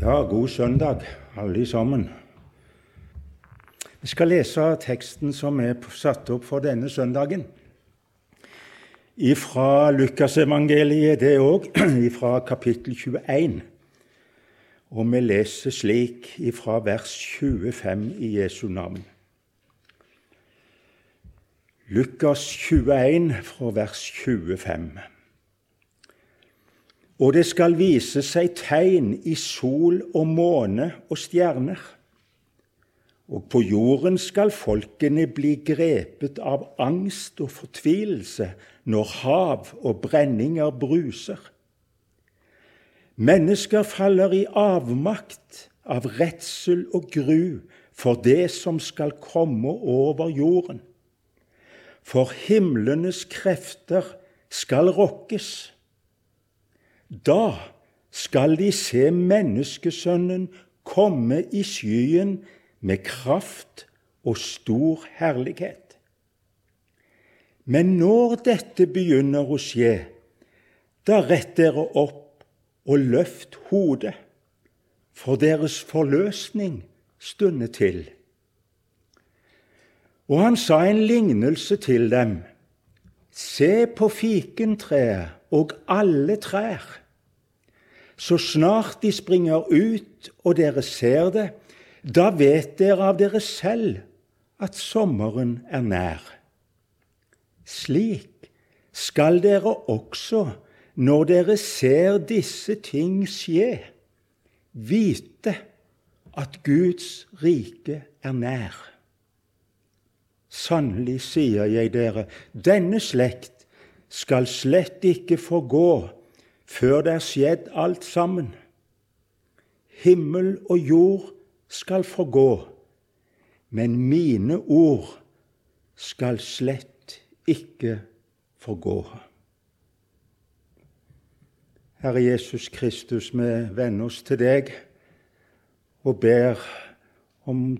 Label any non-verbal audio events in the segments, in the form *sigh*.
Ja, god søndag, alle sammen. Vi skal lese teksten som er satt opp for denne søndagen. Fra Lukasevangeliet, det òg, *clears throat* fra kapittel 21. Og vi leser slik fra vers 25 i Jesu navn. Lukas 21 fra vers 25. Og det skal vise seg tegn i sol og måne og stjerner. Og på jorden skal folkene bli grepet av angst og fortvilelse når hav og brenninger bruser. Mennesker faller i avmakt av redsel og gru for det som skal komme over jorden. For himlenes krefter skal rokkes. Da skal de se Menneskesønnen komme i skyen med kraft og stor herlighet. Men når dette begynner å skje, da rett dere opp og løft hodet, for deres forløsning stundet til. Og han sa en lignelse til dem. Se på fikentreet og alle trær. Så snart de springer ut og dere ser det, da vet dere av dere selv at sommeren er nær. Slik skal dere også, når dere ser disse ting skje, vite at Guds rike er nær. Sannelig sier jeg dere, denne slekt skal slett ikke forgå før det er skjedd alt sammen. Himmel og jord skal forgå, men mine ord skal slett ikke forgå. Herre Jesus Kristus, vi venner oss til deg og ber om,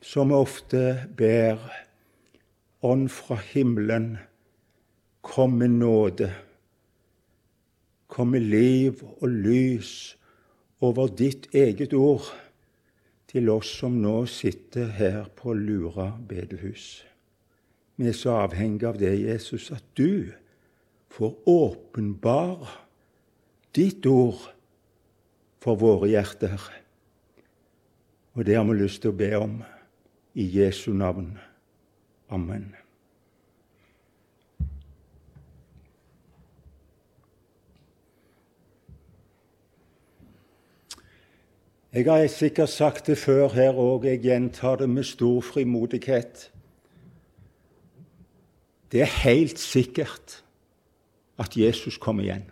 som vi ofte ber, Ånd fra himmelen, kom med nåde komme liv og lys over ditt eget ord til oss som nå sitter her på Lura bedehus. Vi er så avhengige av det, Jesus, at du får åpenbare ditt ord for våre hjerter. Og det har vi lyst til å be om i Jesu navn. Amen. Jeg har sikkert sagt det før her òg, jeg gjentar det med stor frimodighet. Det er helt sikkert at Jesus kommer igjen.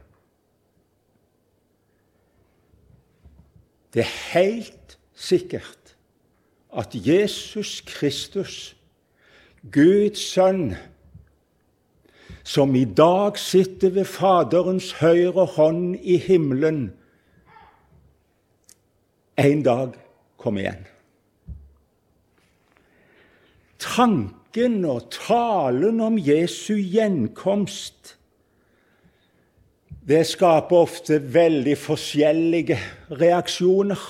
Det er helt sikkert at Jesus Kristus, Guds sønn, som i dag sitter ved Faderens høyre hånd i himmelen, en dag komme igjen. Tanken og talen om Jesu gjenkomst det skaper ofte veldig forskjellige reaksjoner.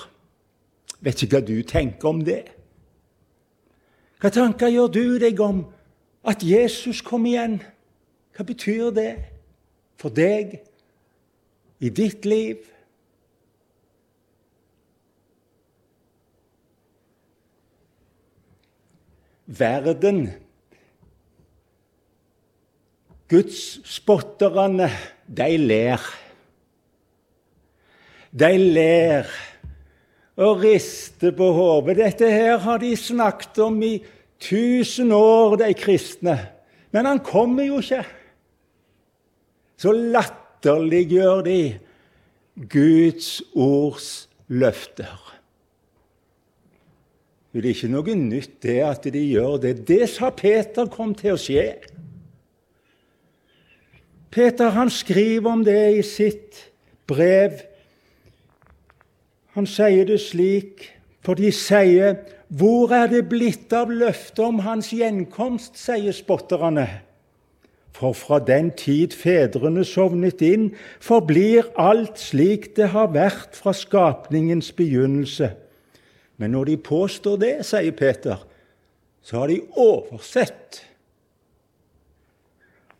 Vet ikke hva du tenker om det. Hva tanker gjør du deg om at Jesus kom igjen? Hva betyr det for deg i ditt liv? Verden. Gudspotterne, de ler. De ler og rister på hodet. Dette her har de snakket om i tusen år, de kristne. Men han kommer jo ikke. Så latterliggjør de Guds ords løfter. Det er ikke noe nytt det at de gjør det. Det sa Peter kom til å skje. Peter han skriver om det i sitt brev. Han sier det slik, for de sier 'Hvor er det blitt av løftet om hans gjenkomst?' sier spotterne. For fra den tid fedrene sovnet inn, forblir alt slik det har vært fra skapningens begynnelse. Men når de påstår det, sier Peter, så har de oversett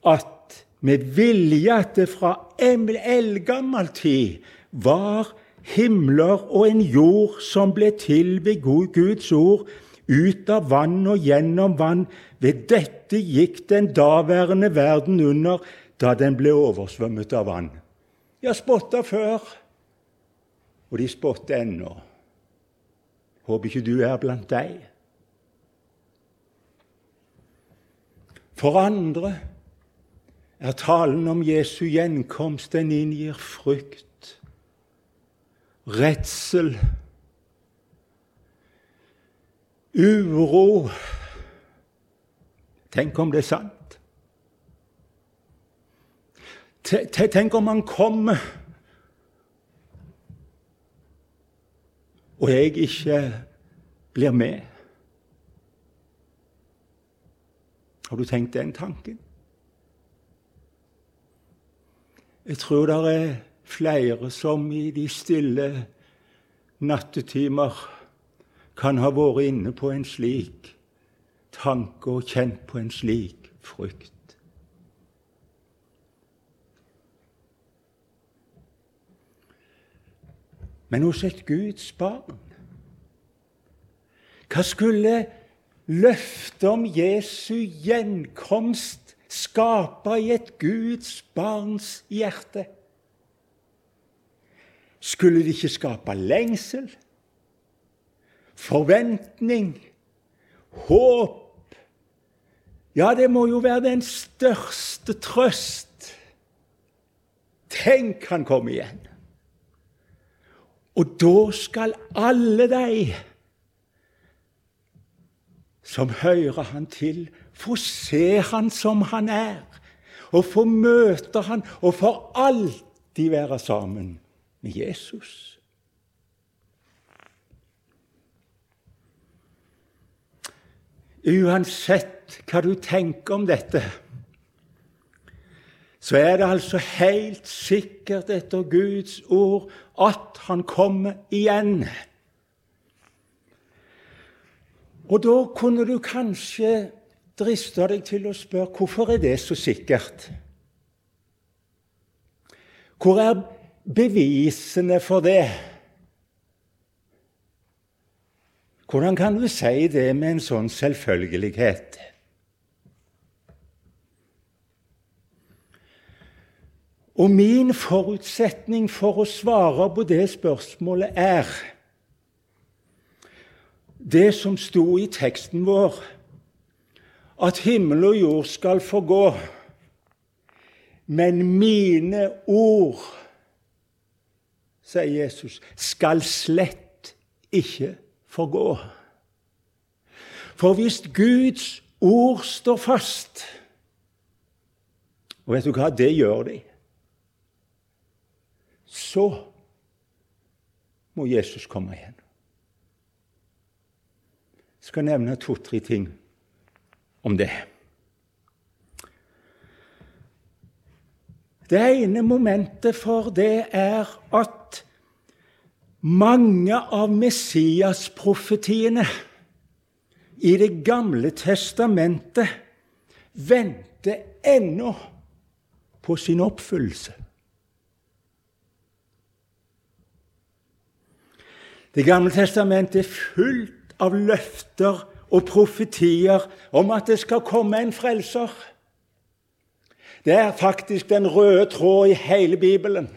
at med vilje at det fra eldgammel tid var himler og en jord som ble til ved Guds ord, ut av vann og gjennom vann. Ved dette gikk den daværende verden under da den ble oversvømmet av vann. De har spotta før, og de spotter ennå. Håper ikke du er blant deg. For andre er talen om Jesu gjenkomst den inngir frykt, redsel, uro. Tenk om det er sant? Tenk om han kommer og jeg ikke blir med? Har du tenkt den tanken? Jeg tror det er flere som i de stille nattetimer kan ha vært inne på en slik tanke og kjent på en slik frykt. Men hos et Guds barn Hva skulle løftet om Jesu gjenkomst skape i et Guds barns hjerte? Skulle det ikke skape lengsel? forventning, håp Ja, det må jo være den største trøst. Tenk, han kom igjen. Og da skal alle de som hører han til, få se han som han er, og få møte han, og for alltid være sammen med Jesus. Uansett hva du tenker om dette, så er det altså helt sikkert etter Guds ord at han kommer igjen. Og da kunne du kanskje driste deg til å spørre hvorfor er det så sikkert? Hvor er bevisene for det? Hvordan kan du si det med en sånn selvfølgelighet? Og min forutsetning for å svare på det spørsmålet er det som sto i teksten vår, at himmel og jord skal forgå, men mine ord, sier Jesus, skal slett ikke forgå. For hvis Guds ord står fast Og vet du hva? Det gjør de. Så må Jesus komme igjen. Jeg skal nevne to-tre ting om det. Det ene momentet for det er at mange av Messias-profetiene i Det gamle testamentet venter ennå på sin oppfyllelse. Det gamle testamentet er fullt av løfter og profetier om at det skal komme en frelser. Det er faktisk den røde tråd i hele Bibelen.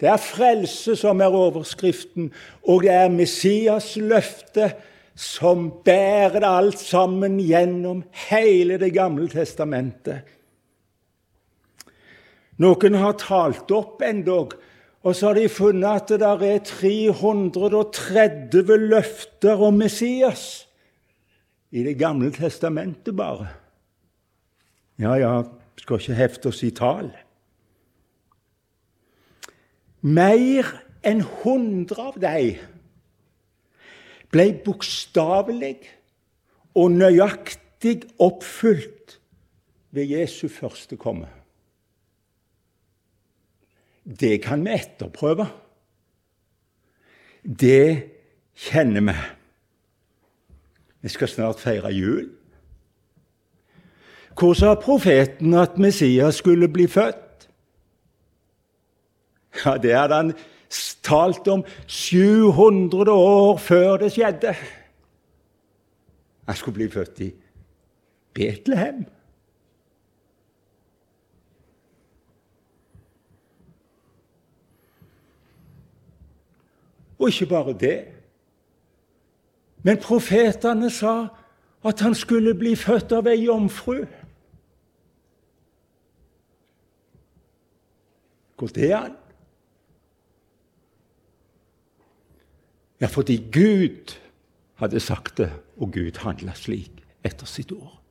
Det er frelse som er overskriften, og det er Messias løfte som bærer det alt sammen gjennom hele Det gamle testamentet. Noen har talt opp endog, og så har de funnet at det der er 330 løfter om Messias i Det gamle testamentet bare. Ja, ja, skal ikke hefte oss i tall. Mer enn hundre av dem ble bokstavelig og nøyaktig oppfylt ved Jesu første komme. Det kan vi etterprøve. Det kjenner vi. Vi skal snart feire jul. Hvor sa profeten at Messias skulle bli født? Ja, Det hadde han talt om 700 år før det skjedde. Han skulle bli født i Betlehem. Og ikke bare det. Men profetene sa at han skulle bli født av ei jomfru. Går det an? Ja, fordi Gud hadde sagt det, og Gud handla slik etter sitt ord.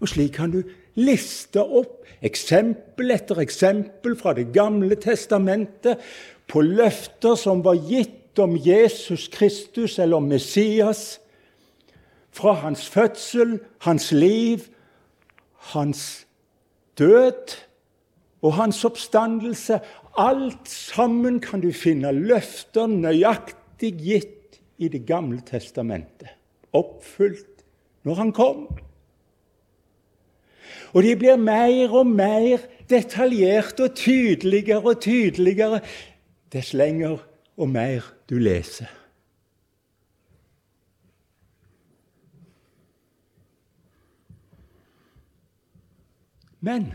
Og slik kan du liste opp eksempel etter eksempel fra Det gamle testamentet på løfter som var gitt om Jesus Kristus eller om Messias, fra hans fødsel, hans liv, hans død og hans oppstandelse. Alt sammen kan du finne løfter nøyaktig gitt i Det gamle testamentet, oppfylt når han kom. Og de blir mer og mer detaljerte og tydeligere og tydeligere dess lenger og mer du leser. Men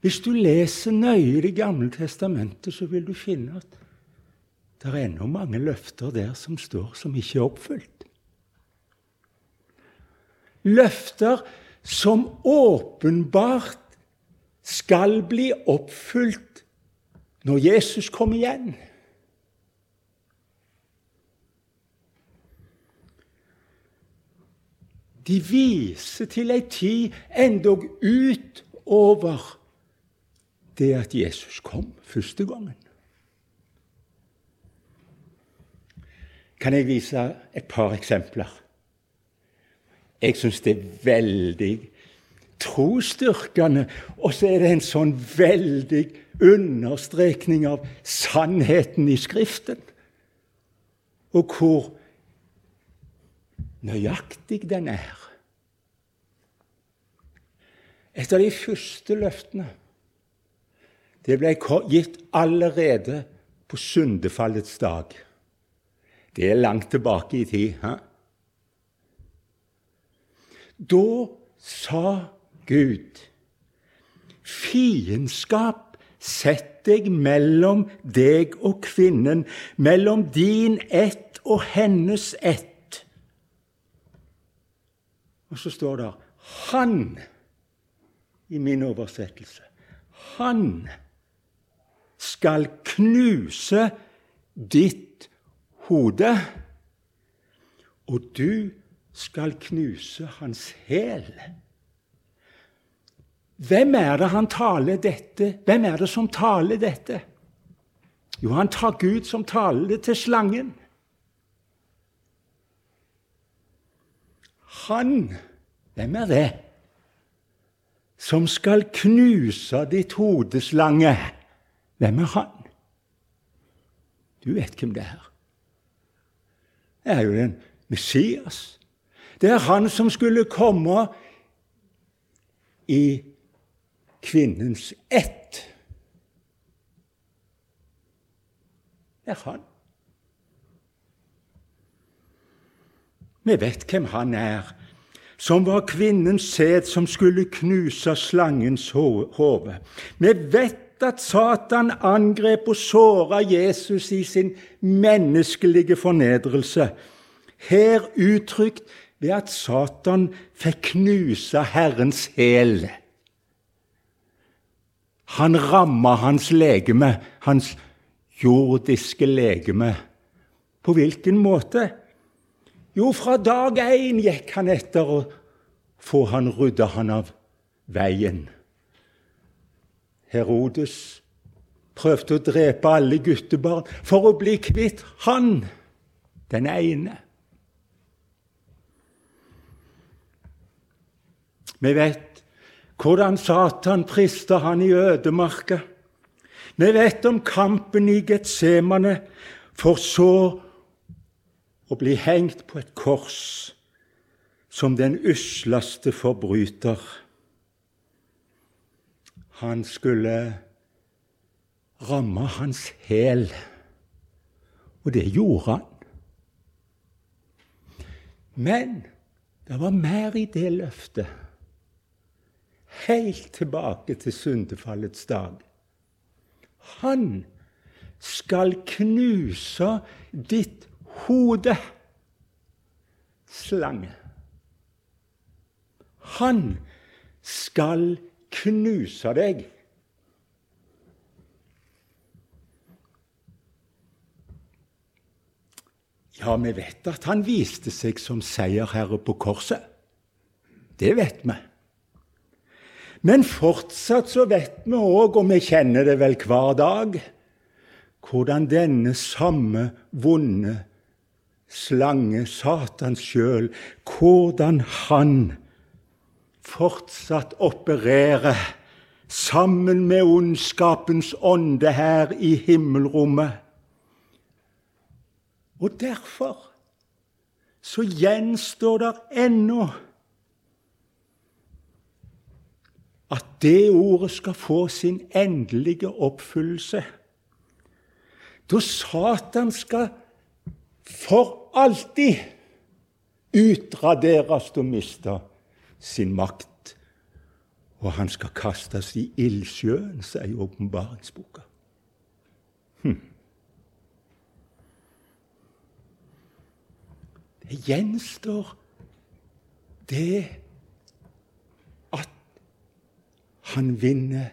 hvis du leser nøye Det gamle testamentet, så vil du finne at det er ennå mange løfter der som står som ikke er oppfylt. Løfter som åpenbart skal bli oppfylt når Jesus kom igjen. De viser til ei tid endog utover det at Jesus kom første gangen. Kan jeg vise et par eksempler? Jeg syns det er veldig trosstyrkende, og så er det en sånn veldig understrekning av sannheten i Skriften, og hvor nøyaktig den er. Et av de første løftene det ble gitt allerede på syndefallets dag. Det er langt tilbake i tid. He? Da sa Gud fiendskap Sett deg mellom deg og kvinnen, mellom din ett og hennes ett. Og så står det 'han' i min oversettelse. Han skal knuse ditt hode, og du skal knuse hans hæl. Hvem er det han taler dette? Hvem er det som taler dette? Jo, han tar Gud som taler det til slangen. Han, hvem er det, som skal knuse ditt hodeslange? Hvem er han? Du vet hvem det er. Det er jo den Messias. Det er han som skulle komme i kvinnens ett. Det er han. Vi vet hvem han er, som var kvinnens sæd som skulle knuse slangens hode. Vi vet at Satan angrep og såra Jesus i sin menneskelige fornedrelse, her uttrykt ved at Satan fikk knuse Herrens hæl. Han ramma hans legeme, hans jordiske legeme. På hvilken måte? Jo, fra dag én gikk han etter å få han rydda han av veien. Herodes prøvde å drepe alle guttebarn for å bli kvitt han, den ene. Vi vet hvordan Satan prista han i ødemarka. Vi vet om kampen i Getsemane, for så å bli hengt på et kors som den usleste forbryter. Han skulle ramme hans hæl, og det gjorde han. Men det var mer i det løftet, helt tilbake til syndefallets dag. Han skal knuse ditt hode, slange. Han skal knuse deg. Ja, vi vet at han viste seg som seierherre på korset. Det vet vi. Men fortsatt så vet vi òg, og vi kjenner det vel hver dag, hvordan denne samme vonde slange, Satan sjøl, hvordan han fortsatt opererer sammen med ondskapens ånde her i himmelrommet. Og derfor så gjenstår det ennå at det ordet skal få sin endelige oppfyllelse. Da Satan skal for alltid utraderes og miste sin makt. Og han skal kastes i ildsjøen, sier åpenbaringsboka. Hm. Det gjenstår det at han vinner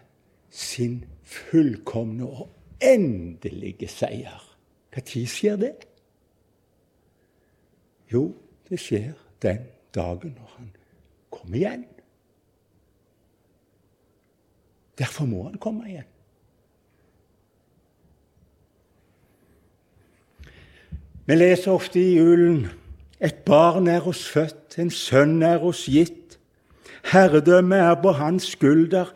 sin fullkomne og endelige seier. Når skjer det? Jo, det skjer den dagen når han kommer igjen. Derfor må han komme igjen. Vi leser ofte i julen et barn er oss født, en sønn er oss gitt. Herredømmet er på hans skulder,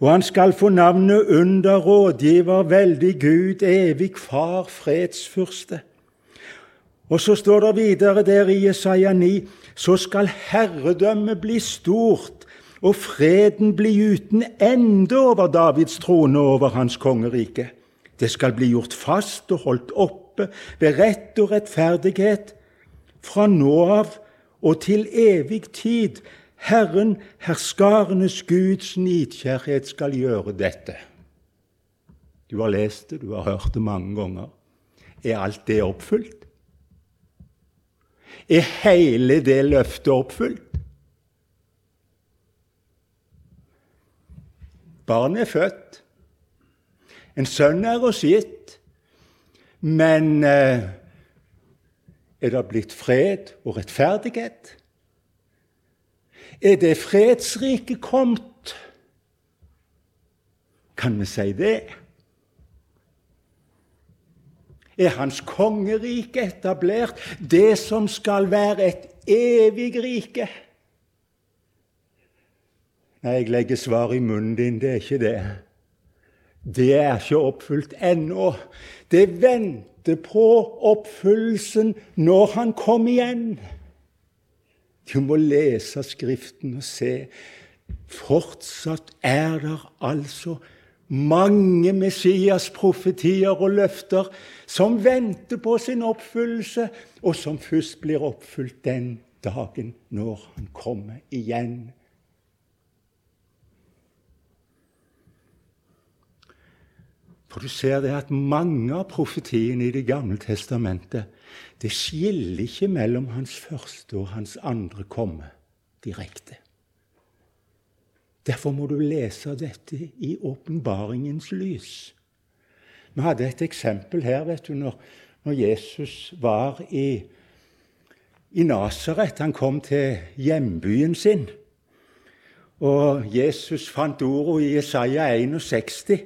og han skal få navnet under rådgiver, veldig Gud, evig far, fredsfyrste. Og så står det videre der i Jesaja 9.: Så skal herredømmet bli stort, og freden bli uten ende over Davids trone og over hans kongerike. Det skal bli gjort fast og holdt oppe ved rett og rettferdighet fra nå av og til evig tid. Herren, herskarenes Guds nidkjærhet, skal gjøre dette. Du har lest det, du har hørt det mange ganger. Er alt det oppfylt? Er hele det løftet oppfylt? Barnet er født. En sønn er oss gitt. Men eh, er det blitt fred og rettferdighet? Er det fredsriket kommet? Kan vi si det? Er Hans kongerike etablert, det som skal være et evig rike? Nei, jeg legger svar i munnen din, det er ikke det. Det er ikke oppfylt ennå. Det venter på oppfyllelsen når han kommer igjen. Du må lese Skriften og se. Fortsatt er det altså mange Messias-profetier og løfter som venter på sin oppfyllelse, og som først blir oppfylt den dagen når han kommer igjen. For du ser det at mange av profetiene i Det gamle testamentet det skiller ikke mellom hans første og hans andre komme direkte. Derfor må du lese dette i åpenbaringens lys. Vi hadde et eksempel her vet du, når, når Jesus var i, i Nasaret. Han kom til hjembyen sin. Og Jesus fant ordet i Jesaja 61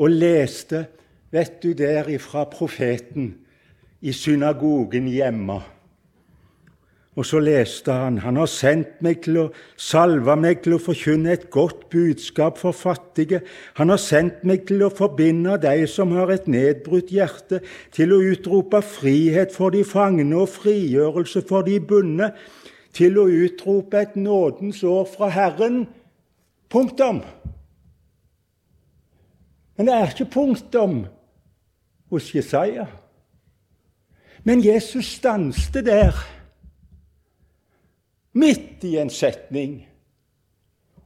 og leste, vet du, der ifra profeten i synagogen hjemme. Og så leste han Han har sendt meg til å salve meg til å forkynne et godt budskap for fattige. Han har sendt meg til å forbinde de som har et nedbrutt hjerte, til å utrope frihet for de fangne og frigjørelse for de bundne, til å utrope et nådens år fra Herren. Punktum. Men det er ikke punktum hos Jesaja. Men Jesus stanste der midt i en setning.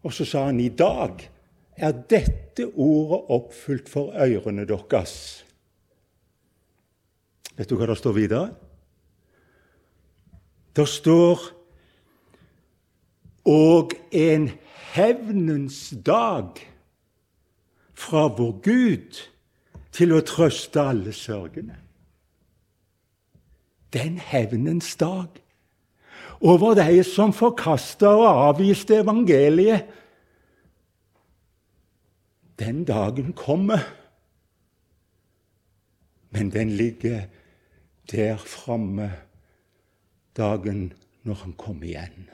Og så sa han i dag er dette ordet oppfylt for ørene deres. Vet du hva det står videre? Det står og en hevnens dag fra vår Gud til å trøste alle sørgende. Den hevnens dag over de som forkasta og avviste evangeliet. Den dagen kommer, men den ligger der framme dagen når han kommer igjen.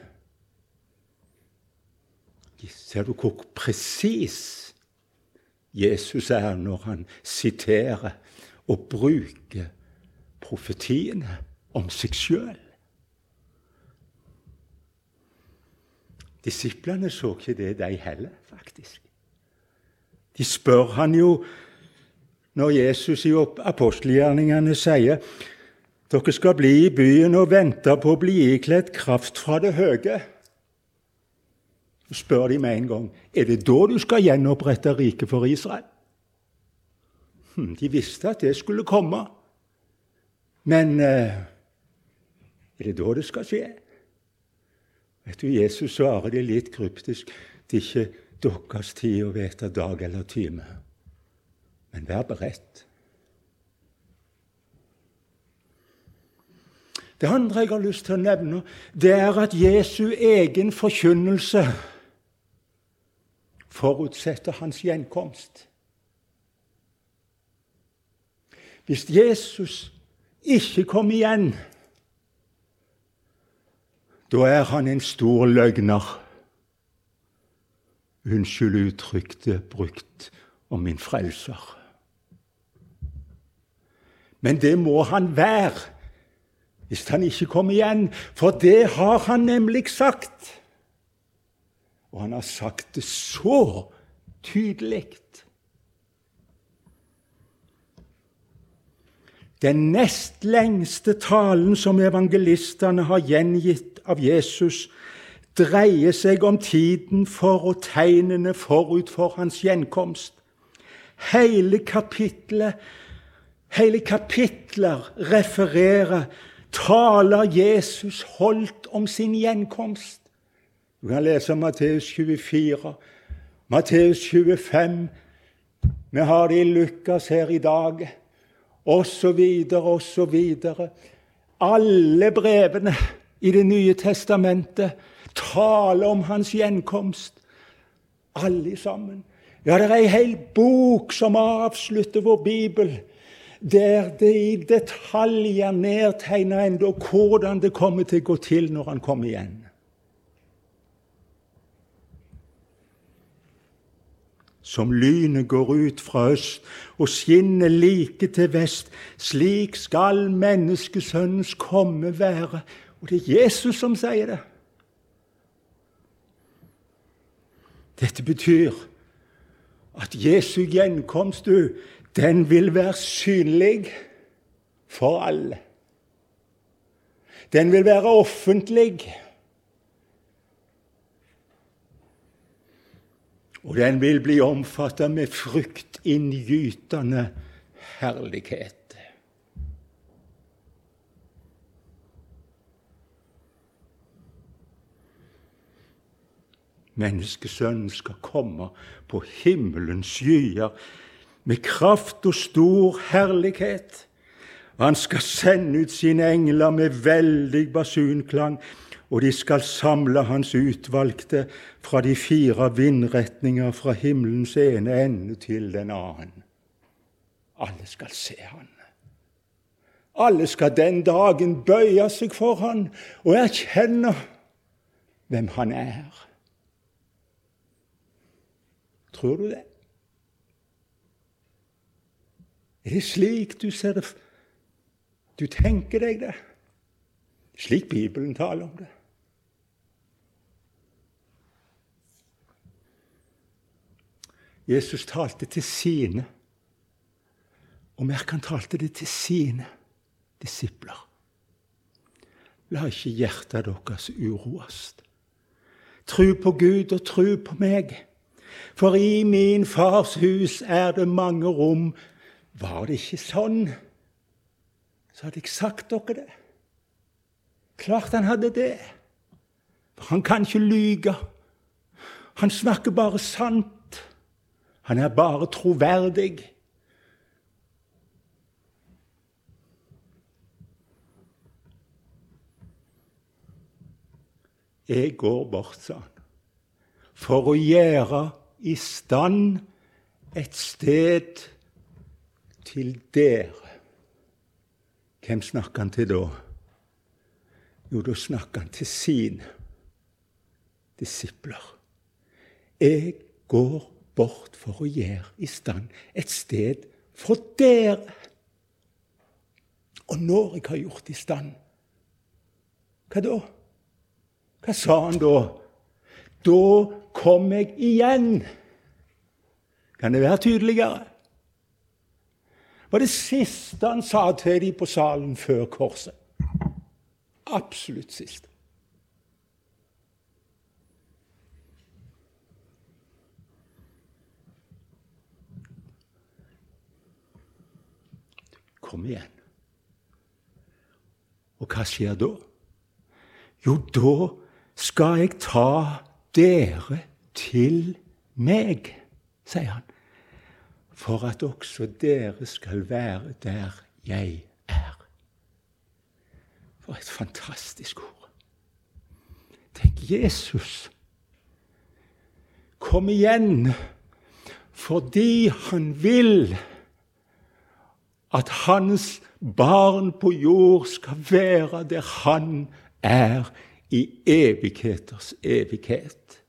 Ser du hvor presis Jesus er når han siterer og bruker profetiene om seg sjøl? Disiplene så ikke det, de heller, faktisk. De spør han jo når Jesus i apostelgjerningene sier dere skal bli i byen og vente på å bli ikledd kraft fra det høye. Spør de med en gang er det da du skal gjenopprette riket for Israel. Hm, de visste at det skulle komme, men eh, er det da det skal skje? Vet du, Jesus svarer det litt kryptisk. Det er ikke deres tid å vite dag eller time. Men vær beredt. Det andre jeg har lyst til å nevne, det er at Jesu egen forkynnelse forutsetter hans gjenkomst. Hvis Jesus ikke kommer igjen da er han en stor løgner. Unnskyld uttrykket brukt om min frelser. Men det må han være hvis han ikke kommer igjen, for det har han nemlig sagt. Og han har sagt det så tydelig. Den nest lengste talen som evangelistene har gjengitt av Jesus, dreier seg om tiden for og tegnene forut for hans gjenkomst. Hele kapitlet, hele kapitler refererer, taler Jesus holdt om sin gjenkomst. Du kan lese Matteus 24, Matteus 25. Vi har det i Lukas her i dag osv., osv. Alle brevene i Det nye testamentet taler om hans gjenkomst. Alle sammen. Ja, det er ei hel bok som avslutter vår bibel, der det i detaljer nedtegner enda hvordan det kommer til å gå til når han kommer igjen. Som lynet går ut fra øst og skinner like til vest, slik skal menneskesønnens komme være. Og det er Jesus som sier det. Dette betyr at Jesu gjenkomst, du, den vil være synlig for alle. Den vil være offentlig. Og den vil bli omfattet med fryktinngytende herlighet. Menneskesønnen skal komme på himmelens skyer med kraft og stor herlighet. Han skal sende ut sine engler med veldig basunklang og de skal samle hans utvalgte fra de fire vindretninger fra himmelens ene ende til den annen. Alle skal se han. Alle skal den dagen bøye seg for han og erkjenne hvem han er. Tror du det? Er det slik du ser det Du tenker deg det? Slik Bibelen taler om det. Jesus talte til sine, og merk han talte det til sine disipler. La ikke hjertet deres uroes. Tru på Gud og tru på meg. For i min fars hus er det mange rom. Var det ikke sånn, så hadde jeg sagt dere det. Klart han hadde det. For han kan ikke lyge. Han snakker bare sant. Han er bare troverdig. Jeg går bort, sa han, for å gjøre i stand et sted til dere. Hvem snakker han til da? Jo, da snakker han til sine disipler. Jeg går bort for å gjøre i stand et sted for dere. Og når jeg har gjort i stand, hva da? Hva sa han da? Da kom jeg igjen. Kan det være tydeligere? var det siste han sa til dem på salen før korset. Absolutt siste. Kom igjen. Og hva skjer da? Jo, da skal jeg ta dere til meg, sier han, for at også dere skal være der jeg er. For et fantastisk ord. Tenk, Jesus kom igjen fordi han vil at hans barn på jord skal være der han er i evigheters evighet.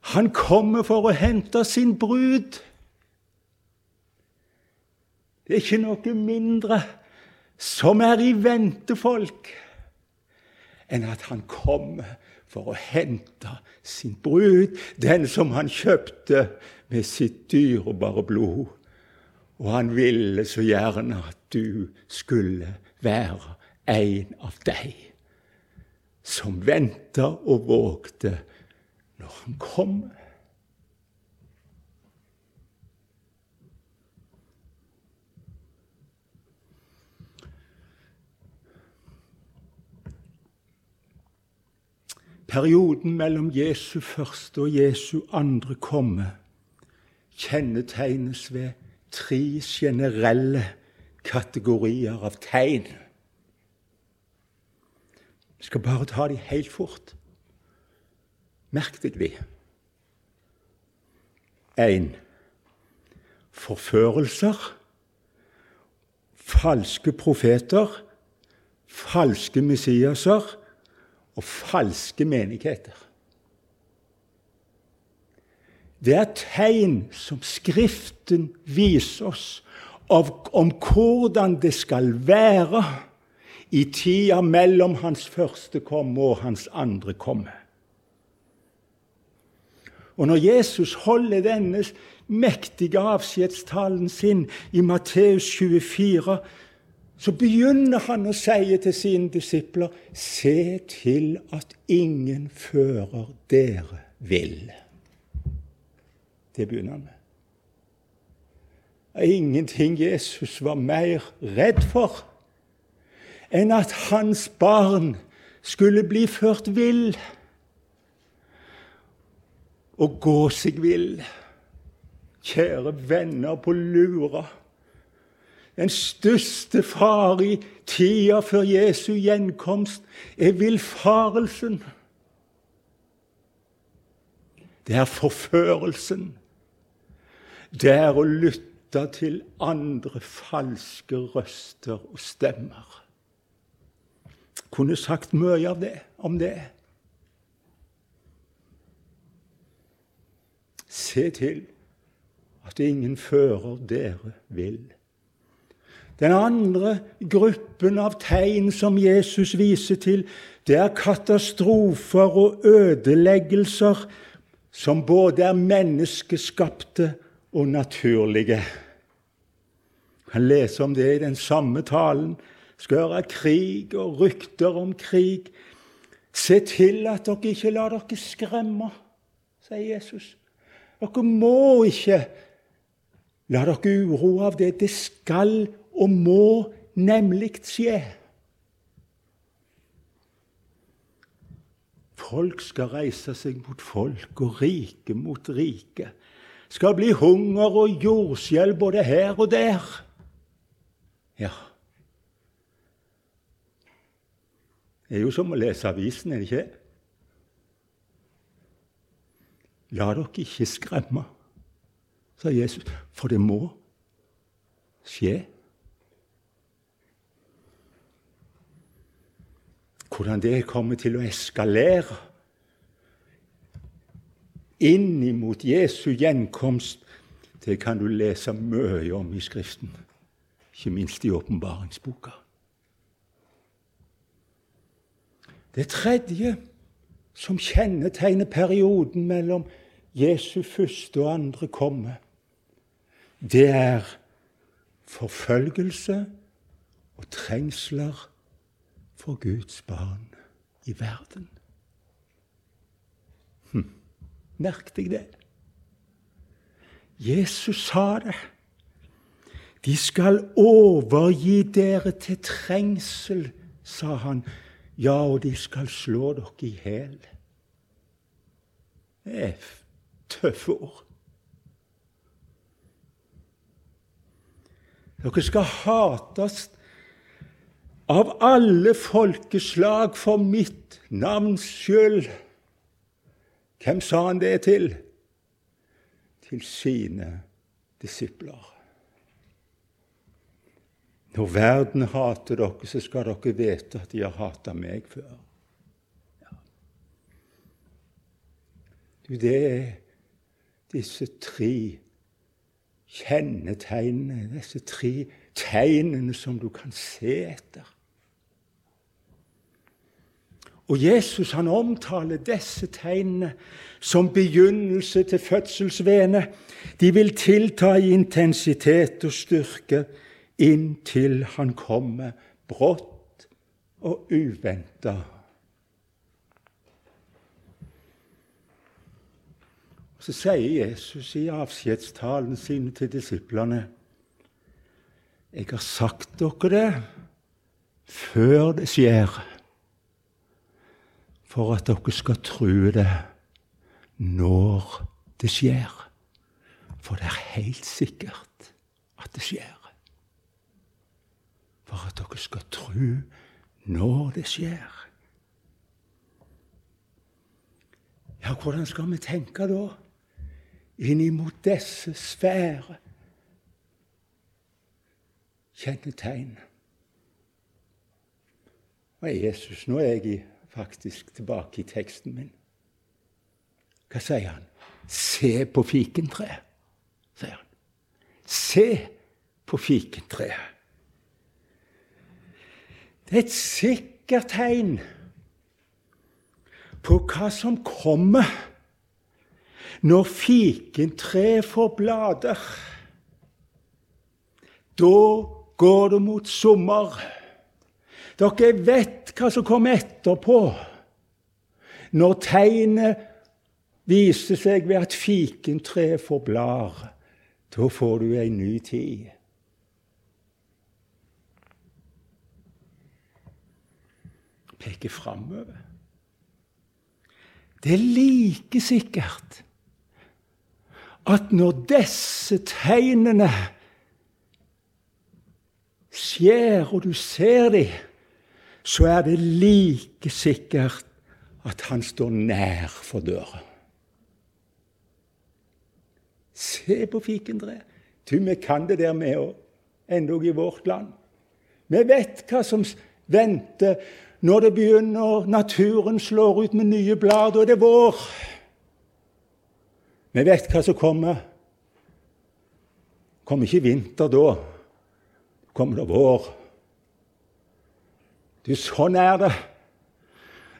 Han kommer for å hente sin brud. Det er ikke noe mindre som er i vente, folk, enn at han kommer for å hente sin brud, den som han kjøpte med sitt dyrebare blod. Og han ville så gjerne at du skulle være en av deg som venta og vågte når han kom. Perioden mellom Jesu første og Jesu andre komme kjennetegnes ved tre generelle kategorier av tegn. Jeg skal bare ta de helt fort. Merk deg de. Én forførelser, falske profeter, falske messiaser og falske menigheter. Det er tegn som Skriften viser oss om hvordan det skal være i tida mellom hans første komme og hans andre komme. Og når Jesus holder denne mektige avskjedstalen sin i Matteus 24, så begynner han å si til sine disipler Se til at ingen fører dere vill. Det begynner han med. Ingenting Jesus var mer redd for enn at hans barn skulle bli ført vill og gå seg vill. Kjære venner på lura. Den største fare i tida før Jesu gjenkomst er villfarelsen. Det er forførelsen. Det er å lytte til andre falske røster og stemmer. Kunne sagt mye av det, om det. Se til at ingen fører dere vil. Den andre gruppen av tegn som Jesus viser til, det er katastrofer og ødeleggelser som både er menneskeskapte og naturlige. Du kan lese om det i den samme talen. Skal høre krig og rykter om krig. Se til at dere ikke lar dere skremme, sier Jesus. Dere må ikke la dere uroe av det. Det skal og må nemlig skje. Folk skal reise seg mot folk, og rike mot rike. Skal bli hunger og jordskjelv både her og der. Ja. Det er jo som å lese avisen, er det ikke? La dere ikke skremme, sa Jesus, for det må skje. Hvordan det kommer til å eskalere inn imot Jesu gjenkomst, det kan du lese mye om i Skriften, ikke minst i åpenbaringsboka. Det tredje som kjennetegner perioden mellom Jesu første og andre komme, det er forfølgelse og trengsler for Guds barn i verden. Hm. Merk deg det. Jesus sa det. De skal overgi dere til trengsel, sa han. Ja, og de skal slå dere i hjel. Det er tøffe ord. Dere skal hates av alle folkeslag for mitt navns skyld. Hvem sa han det til? Til sine disipler. Når verden hater dere, så skal dere vite at de har hata meg før. Ja. Du, det er disse tre kjennetegnene, disse tre tegnene som du kan se etter. Og Jesus han omtaler disse tegnene som begynnelse til fødselsvenet. De vil tilta i intensitet og styrke inntil han kommer brått og uventa. Så sier Jesus i avskjedstalen sine til disiplene Jeg har sagt dere det før det skjer for at dere skal tro det når det skjer. For det er helt sikkert at det skjer. For at dere skal tro når det skjer. Ja, hvordan skal vi tenke da? Innimot disse svære kjennetegn. Og Jesus, nå er jeg i faktisk tilbake i teksten min. Hva sier han? Se på fikentreet, sier han. Se på fikentreet. Det er et sikkert tegn på hva som kommer når fikentreet får blader. Da går det mot sommer. Dere vet hva som kom etterpå. Når tegnet viser seg ved at fikentreet får blar, da får du ei ny tid. Peker framover. Det er like sikkert at når disse tegnene skjer, og du ser dem så er det like sikkert at han står nær for døra. Se på fikentreet. Du, vi kan det der med òg, endog i vårt land. Vi vet hva som venter når det begynner, naturen slår ut med nye blad, og det er vår. Vi vet hva som kommer. Kommer ikke vinter da, kommer det vår. Du, sånn er det.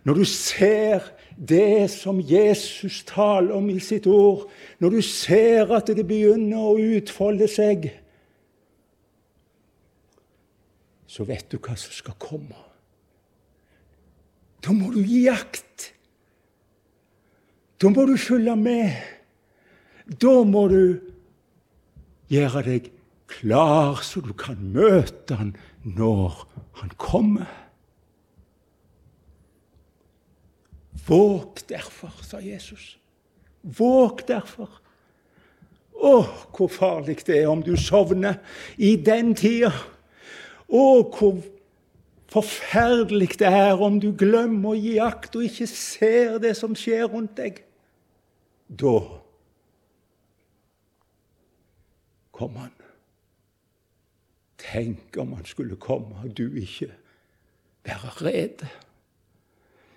Når du ser det som Jesus taler om i sitt ord, når du ser at det begynner å utfolde seg, så vet du hva som skal komme. Da må du gi akt. Da må du følge med. Da må du gjøre deg klar, så du kan møte han når han kommer. Våg derfor, sa Jesus. Våg derfor. Å, hvor farlig det er om du sovner i den tida. Å, hvor forferdelig det er om du glemmer å gi akt og ikke ser det som skjer rundt deg. Da kom han. Tenk om han skulle komme, og du ikke være rede.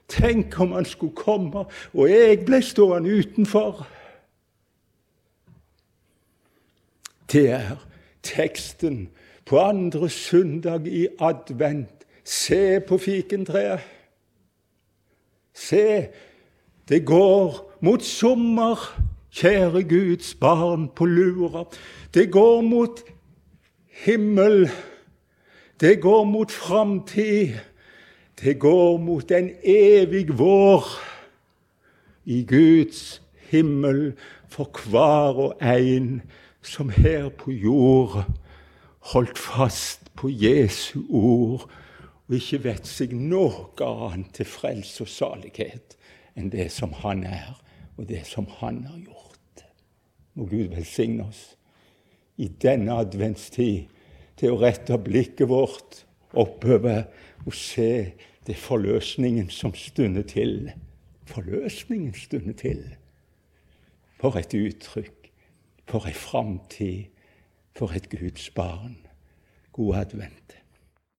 Tenk om han skulle komme, og jeg ble stående utenfor. Det er teksten på andre søndag i advent. Se på fikentreet. Se, det går mot sommer, kjære Guds barn på lura. Det går mot himmel. Det går mot framtid. Det går mot en evig vår i Guds himmel for hver og en som her på jord holdt fast på Jesu ord og ikke vet seg noe annet til frelse og salighet enn det som Han er, og det som Han har gjort. Må Gud velsigne oss i denne adventstid til å rette blikket vårt oppover og se det er forløsningen som stunder til. Forløsningen stunder til. For et uttrykk, for ei framtid, for et Guds barn. God advent.